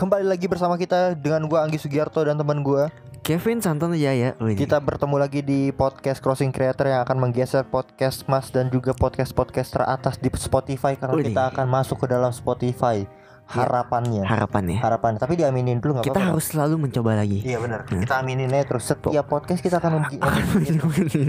kembali lagi bersama kita dengan gua Anggi Sugiarto dan teman gua. Kevin Santono Jaya. Wih, Kita bertemu lagi di podcast Crossing Creator yang akan menggeser podcast Mas dan juga podcast-podcast teratas di Spotify karena Widih. kita akan masuk ke dalam Spotify. Harapannya. harapannya. Harapan. Tapi diaminin dulu nggak Kita apa-apa. harus selalu mencoba lagi. Iya benar. Hmm. Kita aminin aja terus setiap podcast kita akan ngomong,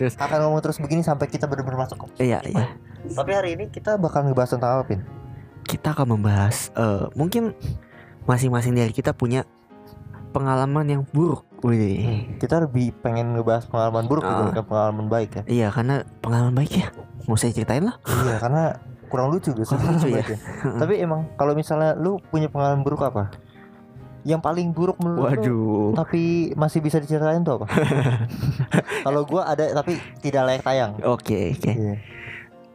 Terus, akan ngomong terus begini sampai kita benar-benar masuk ke Iya, iya. Tapi hari ini kita bakal ngebahas tentang apa, Pin? Kita akan membahas eh, mungkin masing-masing dari kita punya pengalaman yang buruk. Wih. Kita lebih pengen ngebahas pengalaman buruk Ah. dibandingkan pengalaman baik ya. Iya, karena pengalaman baik ya. Mau saya ceritain lah. iya, karena kurang lucu gitu. Kurang lucu ya. Tapi emang kalau misalnya lu punya pengalaman buruk apa? Yang paling buruk menurut lu Waduh. tapi masih bisa diceritain tuh apa? kalau gua ada tapi tidak layak tayang. Oke, oke. Iya.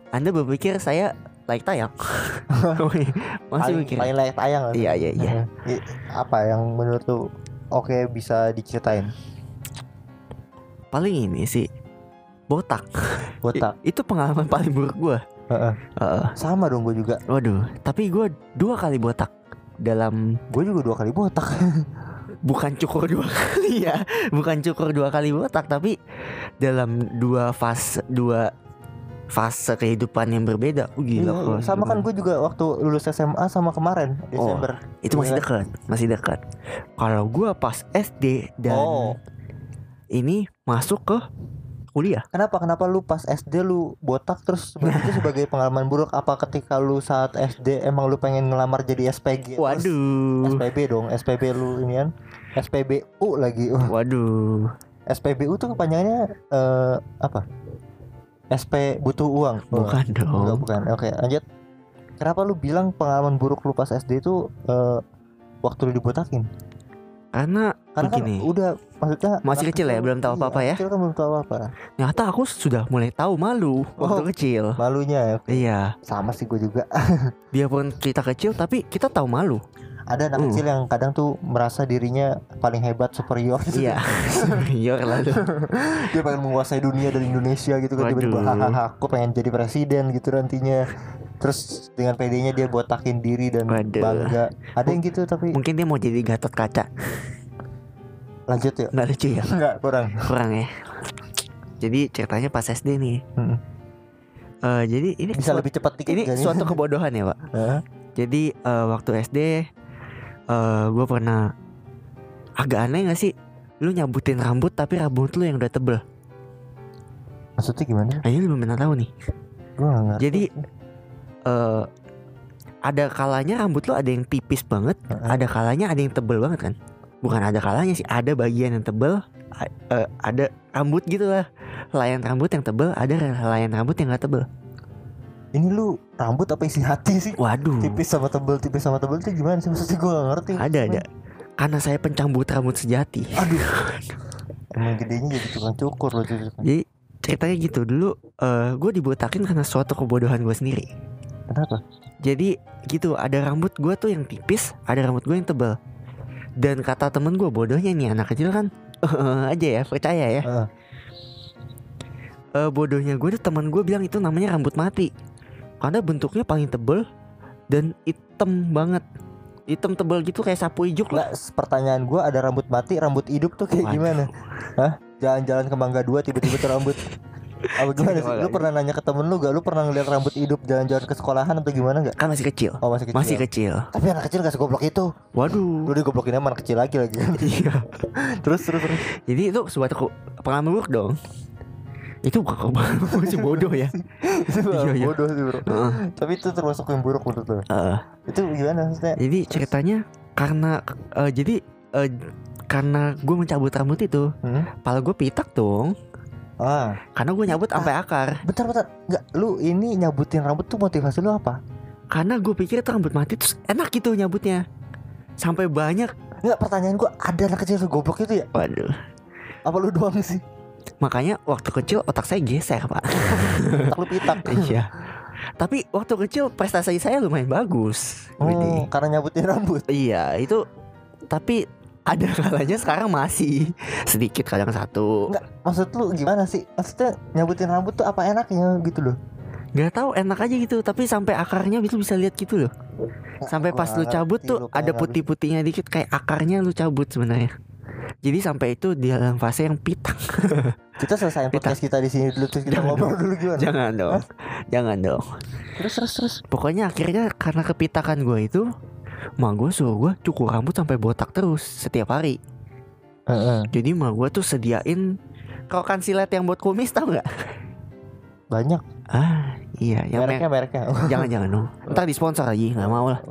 Anda berpikir saya like tayang? Masih paling, mikir. paling layak tayang. Iya, iya, iya. I- Apa yang menurut lu oke bisa diceritain? Paling ini sih botak. Botak. I- itu pengalaman paling buruk gua. Heeh. Heeh. Sama dong gue juga. Waduh, tapi gua dua kali botak dalam Gue juga dua kali botak. bukan cukur dua kali ya bukan cukur dua kali botak tapi dalam dua fase dua fase kehidupan yang berbeda oh, gila Iya, sama kan gue juga waktu lulus SMA sama kemarin Oh, Desember. itu masih Iya. dekat masih dekat kalau gua pas SD dan Oh. ini masuk ke kuliah Kenapa? Kenapa lu pas SD lu botak terus itu sebagai pengalaman buruk apa ketika lu saat SD emang lu pengen ngelamar jadi SPG? waduh SPB dong, SPB lu ini kan. SPBU lagi. Waduh SPBU tuh kepanjangannya eh, apa? SP butuh uang. Bukan enggak, dong bukan. Oke, lanjut. Kenapa lu bilang pengalaman buruk lu pas SD itu eh, waktu lu dibotakin? karena Karena begini kan udah maksudnya Masih kecil ya, belum tahu iya, apa-apa ya? Kecil kan belum tahu apa. ternyata aku sudah mulai tahu malu waktu Oh. kecil Malunya ya. iya Sama sih gue juga. biarpun kita kecil tapi kita tahu malu Ada anak Uh. kecil yang kadang tuh merasa dirinya paling hebat superior gitu. iya iya lalu Dia pengen menguasai dunia dari Indonesia gitu kan tiba-tiba hahaha aku pengen jadi presiden gitu nantinya. Terus dengan PD-nya dia botakin diri dan Waduh. bangga. Ada yang gitu tapi mungkin dia mau jadi gatot kaca lanjut ya. nggak lucu ya Enggak, kurang. kurang ya jadi ceritanya pas SD nih Mm. Eh, jadi ini Bisa lebih cepat dikit ini suatu kebodohan ya pak jadi eh, waktu SD eh gue pernah. Agak aneh gak sih? Lu nyabutin rambut tapi rambut lu yang udah tebel. Maksudnya gimana? nah, ini lu belum pernah tahu nih. Gue gak ngerti. Jadi, eh ada kalanya rambut lu ada yang tipis banget Heeh. ada kalanya ada yang tebel banget kan? Bukan ada kalanya sih ada bagian yang tebel eh, ada rambut gitu lah. Layan rambut yang tebel ada layan rambut yang gak tebel ini lu rambut apa isi hati sih? waduh Tipis sama tebel, tipis sama tebel itu gimana sih? Maksudnya gue gak ngerti. ada ada karena saya pencambut rambut sejati Aduh. Emang gedenya jadi tukang cukur loh jadi ceritanya gitu dulu eh gue dibotakin karena suatu kebodohan gue sendiri Kenapa? jadi gitu ada rambut gue tuh yang tipis ada rambut gue yang tebal dan kata temen gue bodohnya nih anak kecil kan aja ya percaya ya Heeh. Eh, bodohnya gue tuh teman gue bilang itu namanya rambut mati karena bentuknya paling tebel dan hitam banget hitam tebel gitu kayak sapu ijuk lah pertanyaan gue ada rambut mati, rambut hidup tuh kayak Waduh. gimana? Hah? Jalan-jalan ke Mangga Dua tiba-tiba tuh rambut apa gimana sih? Lu pernah nanya ke temen lu gak? Lu pernah ngeliat rambut hidup jalan-jalan ke sekolahan atau gimana gak? kan masih kecil Oh masih kecil. masih kecil Tapi anak kecil gak segoblok itu. waduh Lu digoblokin sama anak kecil lagi lagi. iya terus terus terus. jadi itu suatu pengalaman buruk dong itu masih bodoh ya itu Iya, iya. bodoh sih bro. Heeh. Tapi itu termasuk yang buruk menurut lu. Eh, Itu gimana maksudnya? jadi ceritanya karena eh, jadi eh, karena gue mencabut rambut itu Hmm? Pala gue pitak dong Ah, Karena gue nyabut sampai akar bentar bentar. Enggak, lu ini nyabutin rambut tuh motivasi lu apa? Karena gue pikir itu rambut mati Terus enak gitu nyabutnya Sampai banyak Enggak, pertanyaan gua ada anak kecil segoblok itu ya? Waduh Apa lu doang sih? Makanya waktu kecil otak saya geser pak Tak lu pitak. Iya Tapi waktu kecil prestasi saya lumayan bagus Oh, Widih. karena nyabutin rambut. Iya itu Tapi ada kalanya sekarang masih Sedikit kadang satu Enggak, maksud lu gimana sih? Maksudnya nyabutin rambut tuh apa enaknya gitu loh? nggak tahu enak aja gitu tapi sampai akarnya itu bisa lihat gitu loh sampai pas lu cabut tuh ada putih-putihnya dikit kayak akarnya lu cabut sebenarnya jadi sampai itu di dalam fase yang pitang Kita selesai podcast kita di sini dulu terus kita Jangan ngobrol dulu gimana? jangan dong. Jangan dong. Terus terus terus. pokoknya akhirnya karena kepitakan gue itu mak gue suruh gue cukur rambut sampai botak terus setiap hari. Heeh. jadi mak gue tuh sediain rokan silet yang buat kumis tau nggak? Banyak. ah iya. Yang mereknya mereknya. jangan jangan dong. Ntar disponsor lagi nggak mau lah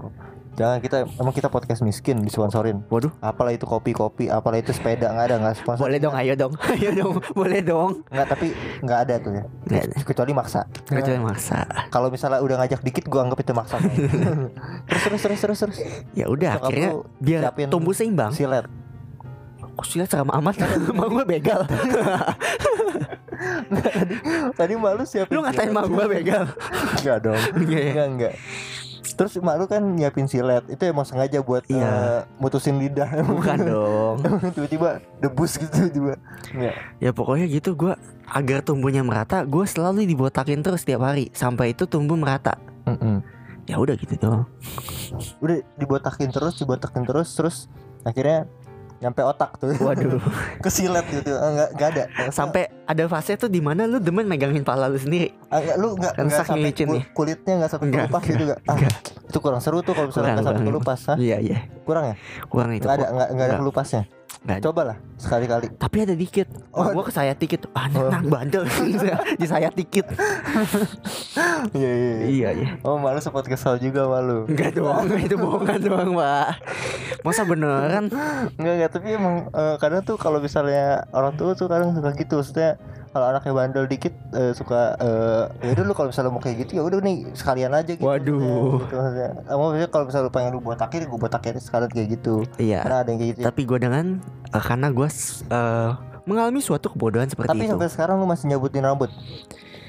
Jangan kita emang kita podcast miskin disponsorin. waduh Apalah itu kopi-kopi, apalah itu sepeda nggak ada nggak sponsor. boleh dong ayo dong ayo dong boleh dong Nggak tapi nggak ada tuh ya. nggak ada Kecuali maksa. kecuali maksa Kalau misalnya udah ngajak dikit gua anggap itu maksa. terus terus terus terus terus. ya udah akhirnya biar tumbuh seimbang Silet. kok silat sama amat emang gue begal Tadi malu siapin. lu ngatain mak gue begal Enggak dong. Iya, iya. Enggak enggak. Terus mak lu kan nyiapin silet Itu emang sengaja buat Iya. eh, mutusin lidah. Bukan dong. Tiba-tiba debus gitu tiba Enggak ya pokoknya gitu gue agar tumbuhnya merata gue selalu dibotakin terus setiap hari sampai itu tumbuh merata. Ya udah gitu dong Udah dibotakin terus Dibotakin terus Terus akhirnya Nyampe otak tuh. Waduh. Kesilet gitu. Enggak, enggak ada. Sampai ada fase tuh di mana lu demen megangin pala lu sendiri? Ah, enggak, Lu enggak, Kan enggak saking sampai kul- kulitnya enggak sampai kelupas gitu enggak ah, enggak. Itu kurang seru tuh kalau misalnya enggak sampai kelupas Hah? iya iya. Kurang ya? kurang itu. Enggak ada, enggak, enggak ada kelupasnya Ada. Coba lah sekali-kali. Tapi ada dikit. Oh, oh, gue ke saya dikit. Ah Oh. nang bandel. Di saya dikit. Iya iya iya. Iya iya. Oh malu sempat kesal juga malu. Enggak dong, itu bohongan doang, Pak. Masa beneran? Enggak enggak tapi emang eh, kadang tuh kalau misalnya orang tua tuh kadang suka gitu. Maksudnya kalau anaknya bandel dikit eh, suka eh, ya udah lu kalau misalnya mau kayak gitu ya udah nih sekalian aja gitu Waduh. gitu, maksudnya. Eh, maksudnya kalau misalnya lu pengen lu botakin gue botakin sekalian kayak gitu Iya. karena ada yang kayak gitu Tapi gue dengan eh, karena gue eh, mengalami suatu kebodohan seperti tapi itu. sampai sekarang lu masih nyabutin rambut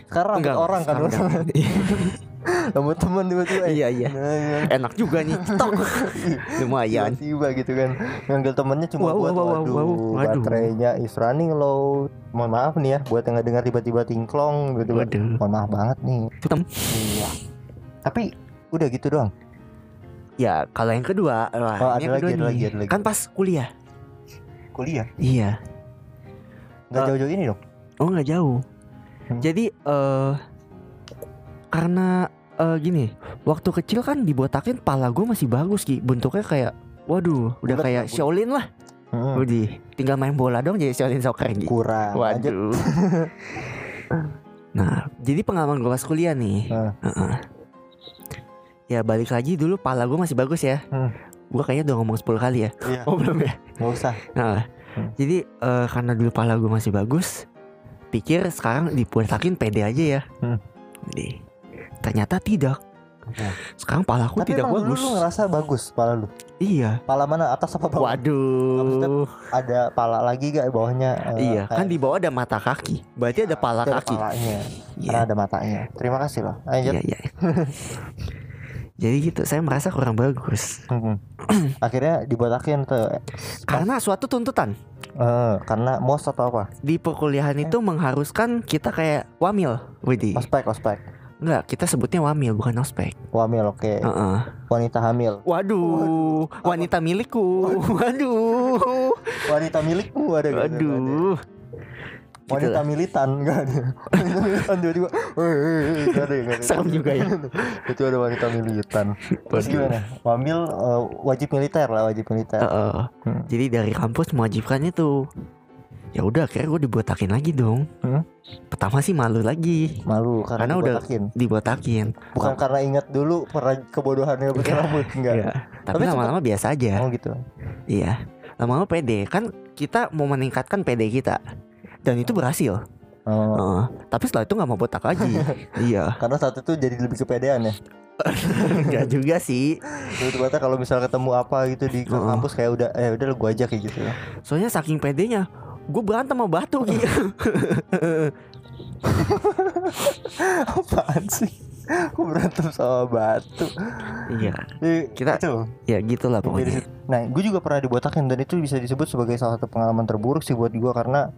sekarang rambut Enggak, orang kan rambut temen tiba-tiba eh, Iya, iya. nah, iya. Enak juga nih, tok. Lumayan. tiba-tiba gitu kan ngambil temennya cuma Wow, buat wow, waduh, wow, waduh. baterainya is running low mohon maaf nih ya buat yang ngedengar tiba-tiba tingklong gitu kan Waduh. mohon maaf banget nih Hitam. iya tapi udah gitu doang Ya, kalau yang kedua, wah, Oh, ada yang lagi, kedua ada nih. lagi, ada lagi. Kan pas kuliah. kuliah Iya. nggak Eh, jauh-jauh ini dong Oh nggak jauh. Hmm. Jadi eh karena eh, gini, waktu kecil kan dibotakin pala gue masih bagus ki, bentuknya kayak, waduh, udah Bulat kayak? Shaolin lah. Hmm, tinggal main bola dong jadi Shaolin Soccer gitu. kurang Waduh. nah, jadi pengalaman gue pas kuliah nih. Hmm. Heeh. Ya balik lagi dulu pala gue masih bagus ya. Hmm. Gue kayaknya udah ngomong 10 kali ya. iya Oh belum ya? nggak usah Nah, Hmm. jadi eh, karena dulu pala gue masih bagus, pikir sekarang dibotakin pede aja ya. Hmm. Jadi ternyata tidak. Hmm. Sekarang palaku tapi tidak bagus. lu ngerasa bagus pala lu Iya. pala mana atas apa bawah Waduh. ada pala lagi gak bawahnya eh, Iya, kan di bawah ada mata kaki. Berarti ada pala ada kaki. palanya Iya. karena ada matanya terima kasih loh lanjut Iya, iya. Jadi gitu, saya merasa kurang bagus. Akhirnya dibotakin tuh Karena suatu tuntutan Eh, karena mos atau apa di perkuliahan Eh. itu mengharuskan kita kayak wamil, Widih. ospek ospek Enggak, kita sebutnya wamil bukan ospek. wamil oke Heeh. wanita hamil Waduh, wanita milikku. Waduh. wanita milikmu ada gak? Ada, ada. Waduh. Gitu wanita militan enggak ada wanita militan tiba-tiba "Woi, woi, woi," nggak ada nggak ada Serem juga ya. itu ada wanita militan terus Waduh. gimana wamil eh, wajib militer lah wajib militer Heeh. Hmm. Jadi dari kampus mewajibkan itu. Ya udah, akhirnya gue dibotakin lagi dong. Hmm? Pertama sih malu lagi malu karena, Karena udah- dibotakin. dibotakin. bukan karena ingat dulu pernah kebodohannya Enggak. rambut enggak Iya. Tapi Tapi lama-lama biasa aja. oh gitu Iya. Lama-lama pede. Kan kita mau meningkatkan pede kita. Dan itu berhasil. oh, Heeh. Tapi setelah itu nggak mau botak lagi. iya. karena saat itu jadi lebih kepedean ya Enggak juga sih. tiba-tiba kalau misalnya ketemu apa gitu di Heeh. kampus kayak udah eh udah lu gua aja kayak gitu Soalnya saking pedenya, gue berantem sama batu gitu. apaan sih Kok berantem sama batu iya. Kita- itu Ya gitulah pokoknya. Nah, gue juga pernah dibotakin dan itu bisa disebut sebagai salah satu pengalaman terburuk sih buat gue karena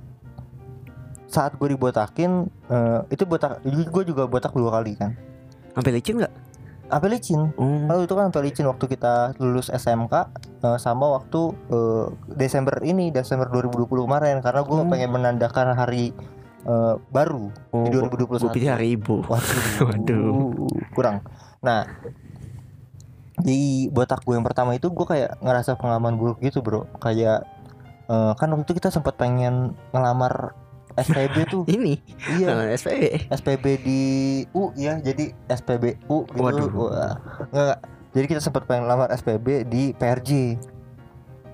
saat gue dibotakin eh, itu botak gue juga botak dua kali kan Sampai licin nggak? Sampai licin Oh. Lalu itu kan sampai licin waktu kita lulus SMK eh, sama waktu eh, Desember ini Desember 2020 kemarin karena gue Hmm. pengen menandakan hari eh, baru Oh, di Gue 2021. pikir hari ibu. Waduh, Waduh. kurang. Nah di botak gue yang pertama itu gue kayak ngerasa pengalaman buruk gitu bro kayak eh, kan waktu itu kita sempat pengen ngelamar SPB tuh Ini iya SPB. SPB di U ya jadi SPBU gitu Waduh. Wah, nggak. jadi kita sempat pengen lamar SPB di PRJ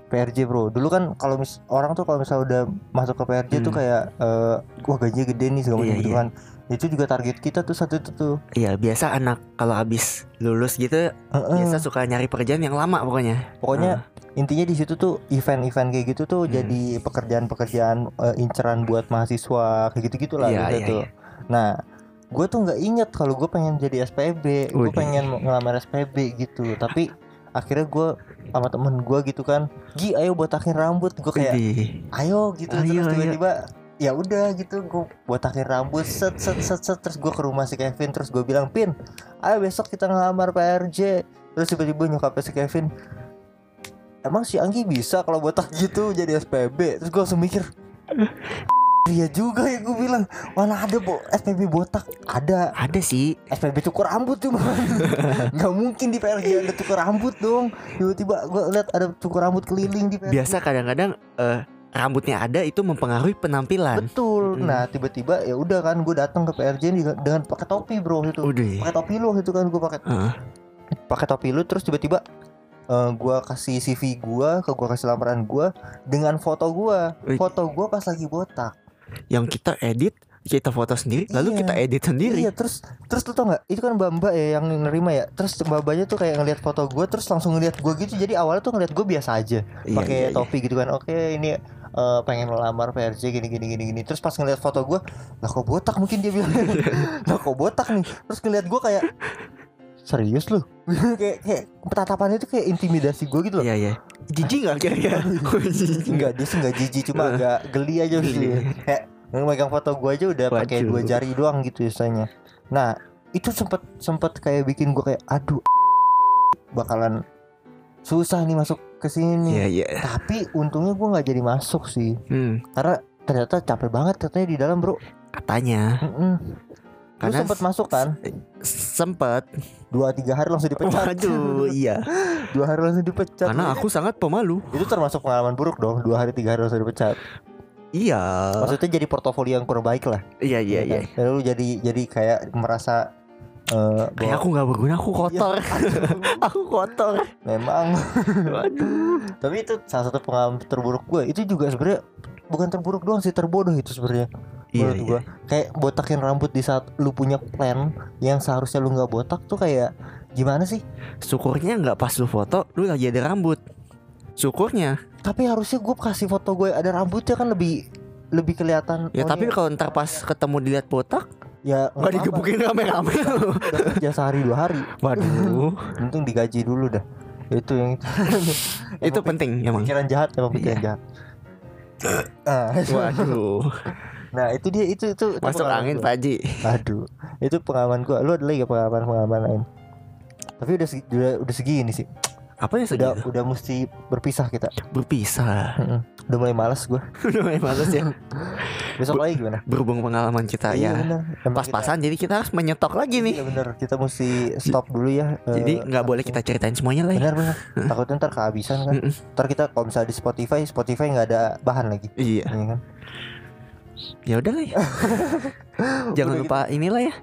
PRJ bro dulu kan kalau mis orang tuh kalau misalnya udah masuk ke PRJ tuh Hmm. kayak eh, wah gajinya gede nih segala Iya, macam gitu iya. kan itu juga target kita tuh satu itu tuh Iya biasa anak kalau habis lulus gitu Heeh. biasa suka nyari pekerjaan yang lama pokoknya. pokoknya intinya di situ tuh event-event kayak gitu tuh Hmm. jadi pekerjaan-pekerjaan eh, inceran buat mahasiswa kayak gitu gitulah Iya, gitu iya, tuh nah gue tuh nggak inget kalau gue pengen jadi SPB gue pengen ngelamar SPB gitu tapi akhirnya gue sama temen gue gitu kan Gi ayo botakin rambut. Gue kayak ayo gitu. Ayo, terus tiba-tiba ya udah gitu. Gue botakin rambut set set set set. Terus gue ke rumah si Kevin. Terus gue bilang pin ayo besok kita ngelamar PRJ terus tiba-tiba nyokapnya si Kevin emang si Anggi bisa kalau botak gitu jadi SPB terus gue langsung mikir Iya juga ya gue bilang Mana ada bo SPB botak Ada Ada sih. SPB cukur rambut cuma nggak mungkin di PRJ ada cukur rambut dong Tiba-tiba gue lihat ada cukur rambut keliling di PRJ Biasa kadang-kadang eh, rambutnya ada itu mempengaruhi penampilan. Betul. Mm. Nah tiba-tiba ya udah kan gue datang ke PRJ dengan, pakai topi bro itu. Udah. Pakai topi lu itu kan gue pakai Heeh. pakai topi lu terus tiba-tiba eh, gua kasih CV gua ke gua kasih lamaran gua dengan foto gua. Foto gua pas lagi botak. Yang kita edit, kita foto sendiri, lalu Iya. kita edit sendiri. Iya terus terus lu tau nggak itu kan mbak mbak ya yang nerima ya terus mbak mbaknya tuh kayak ngelihat foto gua terus langsung ngelihat gua gitu jadi awalnya tuh ngelihat gua biasa aja Iya, pakai iya, iya. topi gitu kan oke ini eh, pengen melamar PRJ gini gini gini gini terus pas ngeliat foto gue lah kok botak mungkin dia bilang lah kok botak nih terus ngeliat gue kayak serius lu? Kayak kayak tatapannya itu kayak intimidasi gue gitu loh. Iya, iya. Jijik nggak kira-kira? enggak dia sih enggak jijik cuma agak geli aja sih. Geli. kayak megang foto gue aja udah pakai dua jari doang gitu istilahnya nah itu sempet sempet kayak bikin gue kayak aduh bakalan susah nih masuk ke sini. Iya, iya. tapi untungnya gue nggak jadi masuk sih. Hmm, karena ternyata capek banget katanya di dalam bro. Katanya. Mm-mm. Lu Karena sempet masuk kan sempet. dua tiga hari langsung dipecat Waduh, iya. dua hari langsung dipecat Karena aku sangat pemalu. itu termasuk pengalaman buruk dong dua hari tiga hari langsung dipecat Iya. maksudnya jadi portofolio yang kurang baik lah Iya, iya, iya. kan? lalu jadi jadi kayak merasa eh Kayak aku nggak berguna, aku kotor. Iya, aku kotor. memang Waduh. tapi itu salah satu pengalaman terburuk gue itu juga sebenarnya bukan terburuk doang sih terbodoh itu sebenarnya Iya, menurut iya. gua kayak botakin rambut di saat lu punya plan yang seharusnya lu nggak botak tuh kayak gimana sih Syukurnya nggak pas lu foto, lu lagi ada rambut. Syukurnya. tapi harusnya gue kasih foto gue ada rambutnya kan lebih lebih kelihatan Ya oh, tapi kalau ntar pas ketemu dilihat botak, ya nggak digebukin rame-rame. udah kerja sehari dua hari Waduh. untung digaji dulu dah itu yang itu itu penting emang. pikiran jahat emang pikiran Iya. jahat Ah, Waduh. nah itu dia itu itu, Masuk angin gua. Pak Haji. aduh itu pengalaman gua lu ada lagi pengalaman pengalaman lain tapi udah segi- udah, udah segini sih Apa ya udah segitu? udah mesti berpisah kita Berpisah. Udah mulai malas gua Udah mulai males ya. besok lagi gimana Berhubung pengalaman kita Iya, ya bener. Emang pas-pasan jadi kita harus menyetok lagi nih. iya bener kita mesti stop dulu ya eh, Jadi nggak boleh kita ceritain semuanya lah. ya. benar benar takutnya ntar kehabisan kan ntar kita kalau misalnya di Spotify Spotify nggak ada bahan lagi Iya. Iya kan Ya udah lah ya. Jangan Udah lupa inilah ya.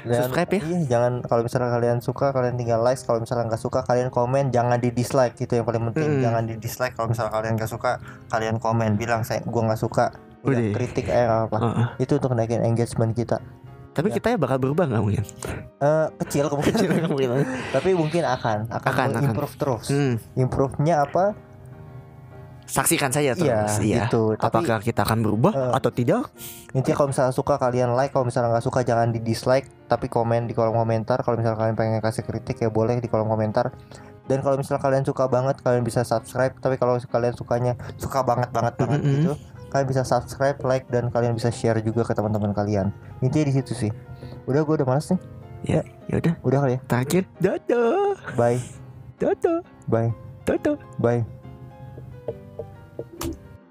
Dan, Subscribe ya. Iya, jangan kalau misalnya kalian suka kalian tinggal like, kalau misalnya nggak suka kalian komen, jangan di dislike itu yang paling penting. Mm. Jangan di dislike kalau misalnya kalian nggak suka, kalian komen bilang saya gua nggak suka. Udah, kritik eh apa. Heeh. Itu untuk naikin engagement kita. Tapi Ya. kita ya bakal berubah nggak mungkin? Eh kecil kemungkinan, Kemungkinan. tapi mungkin akan akan, Akan, akan. improve terus. Hmm, Improve-nya apa? Saksikan saja Iya, terus. Iya. gitu. Tapi Apakah kita akan berubah Eh, atau tidak? intinya kalau misalnya suka kalian like, kalau misalnya nggak suka jangan di dislike, tapi komen di kolom komentar. Kalau misalnya kalian pengen kasih kritik ya boleh di kolom komentar. Dan kalau misalnya kalian suka banget, kalian bisa subscribe. Tapi kalau kalian sukanya suka banget banget banget Mm-mm. gitu, kalian bisa subscribe like dan kalian bisa share juga ke teman-teman kalian intinya di situ sih udah gue udah males nih Ya udah udah kali ya terakhir dadah bye dadah bye dadah bye Thank you.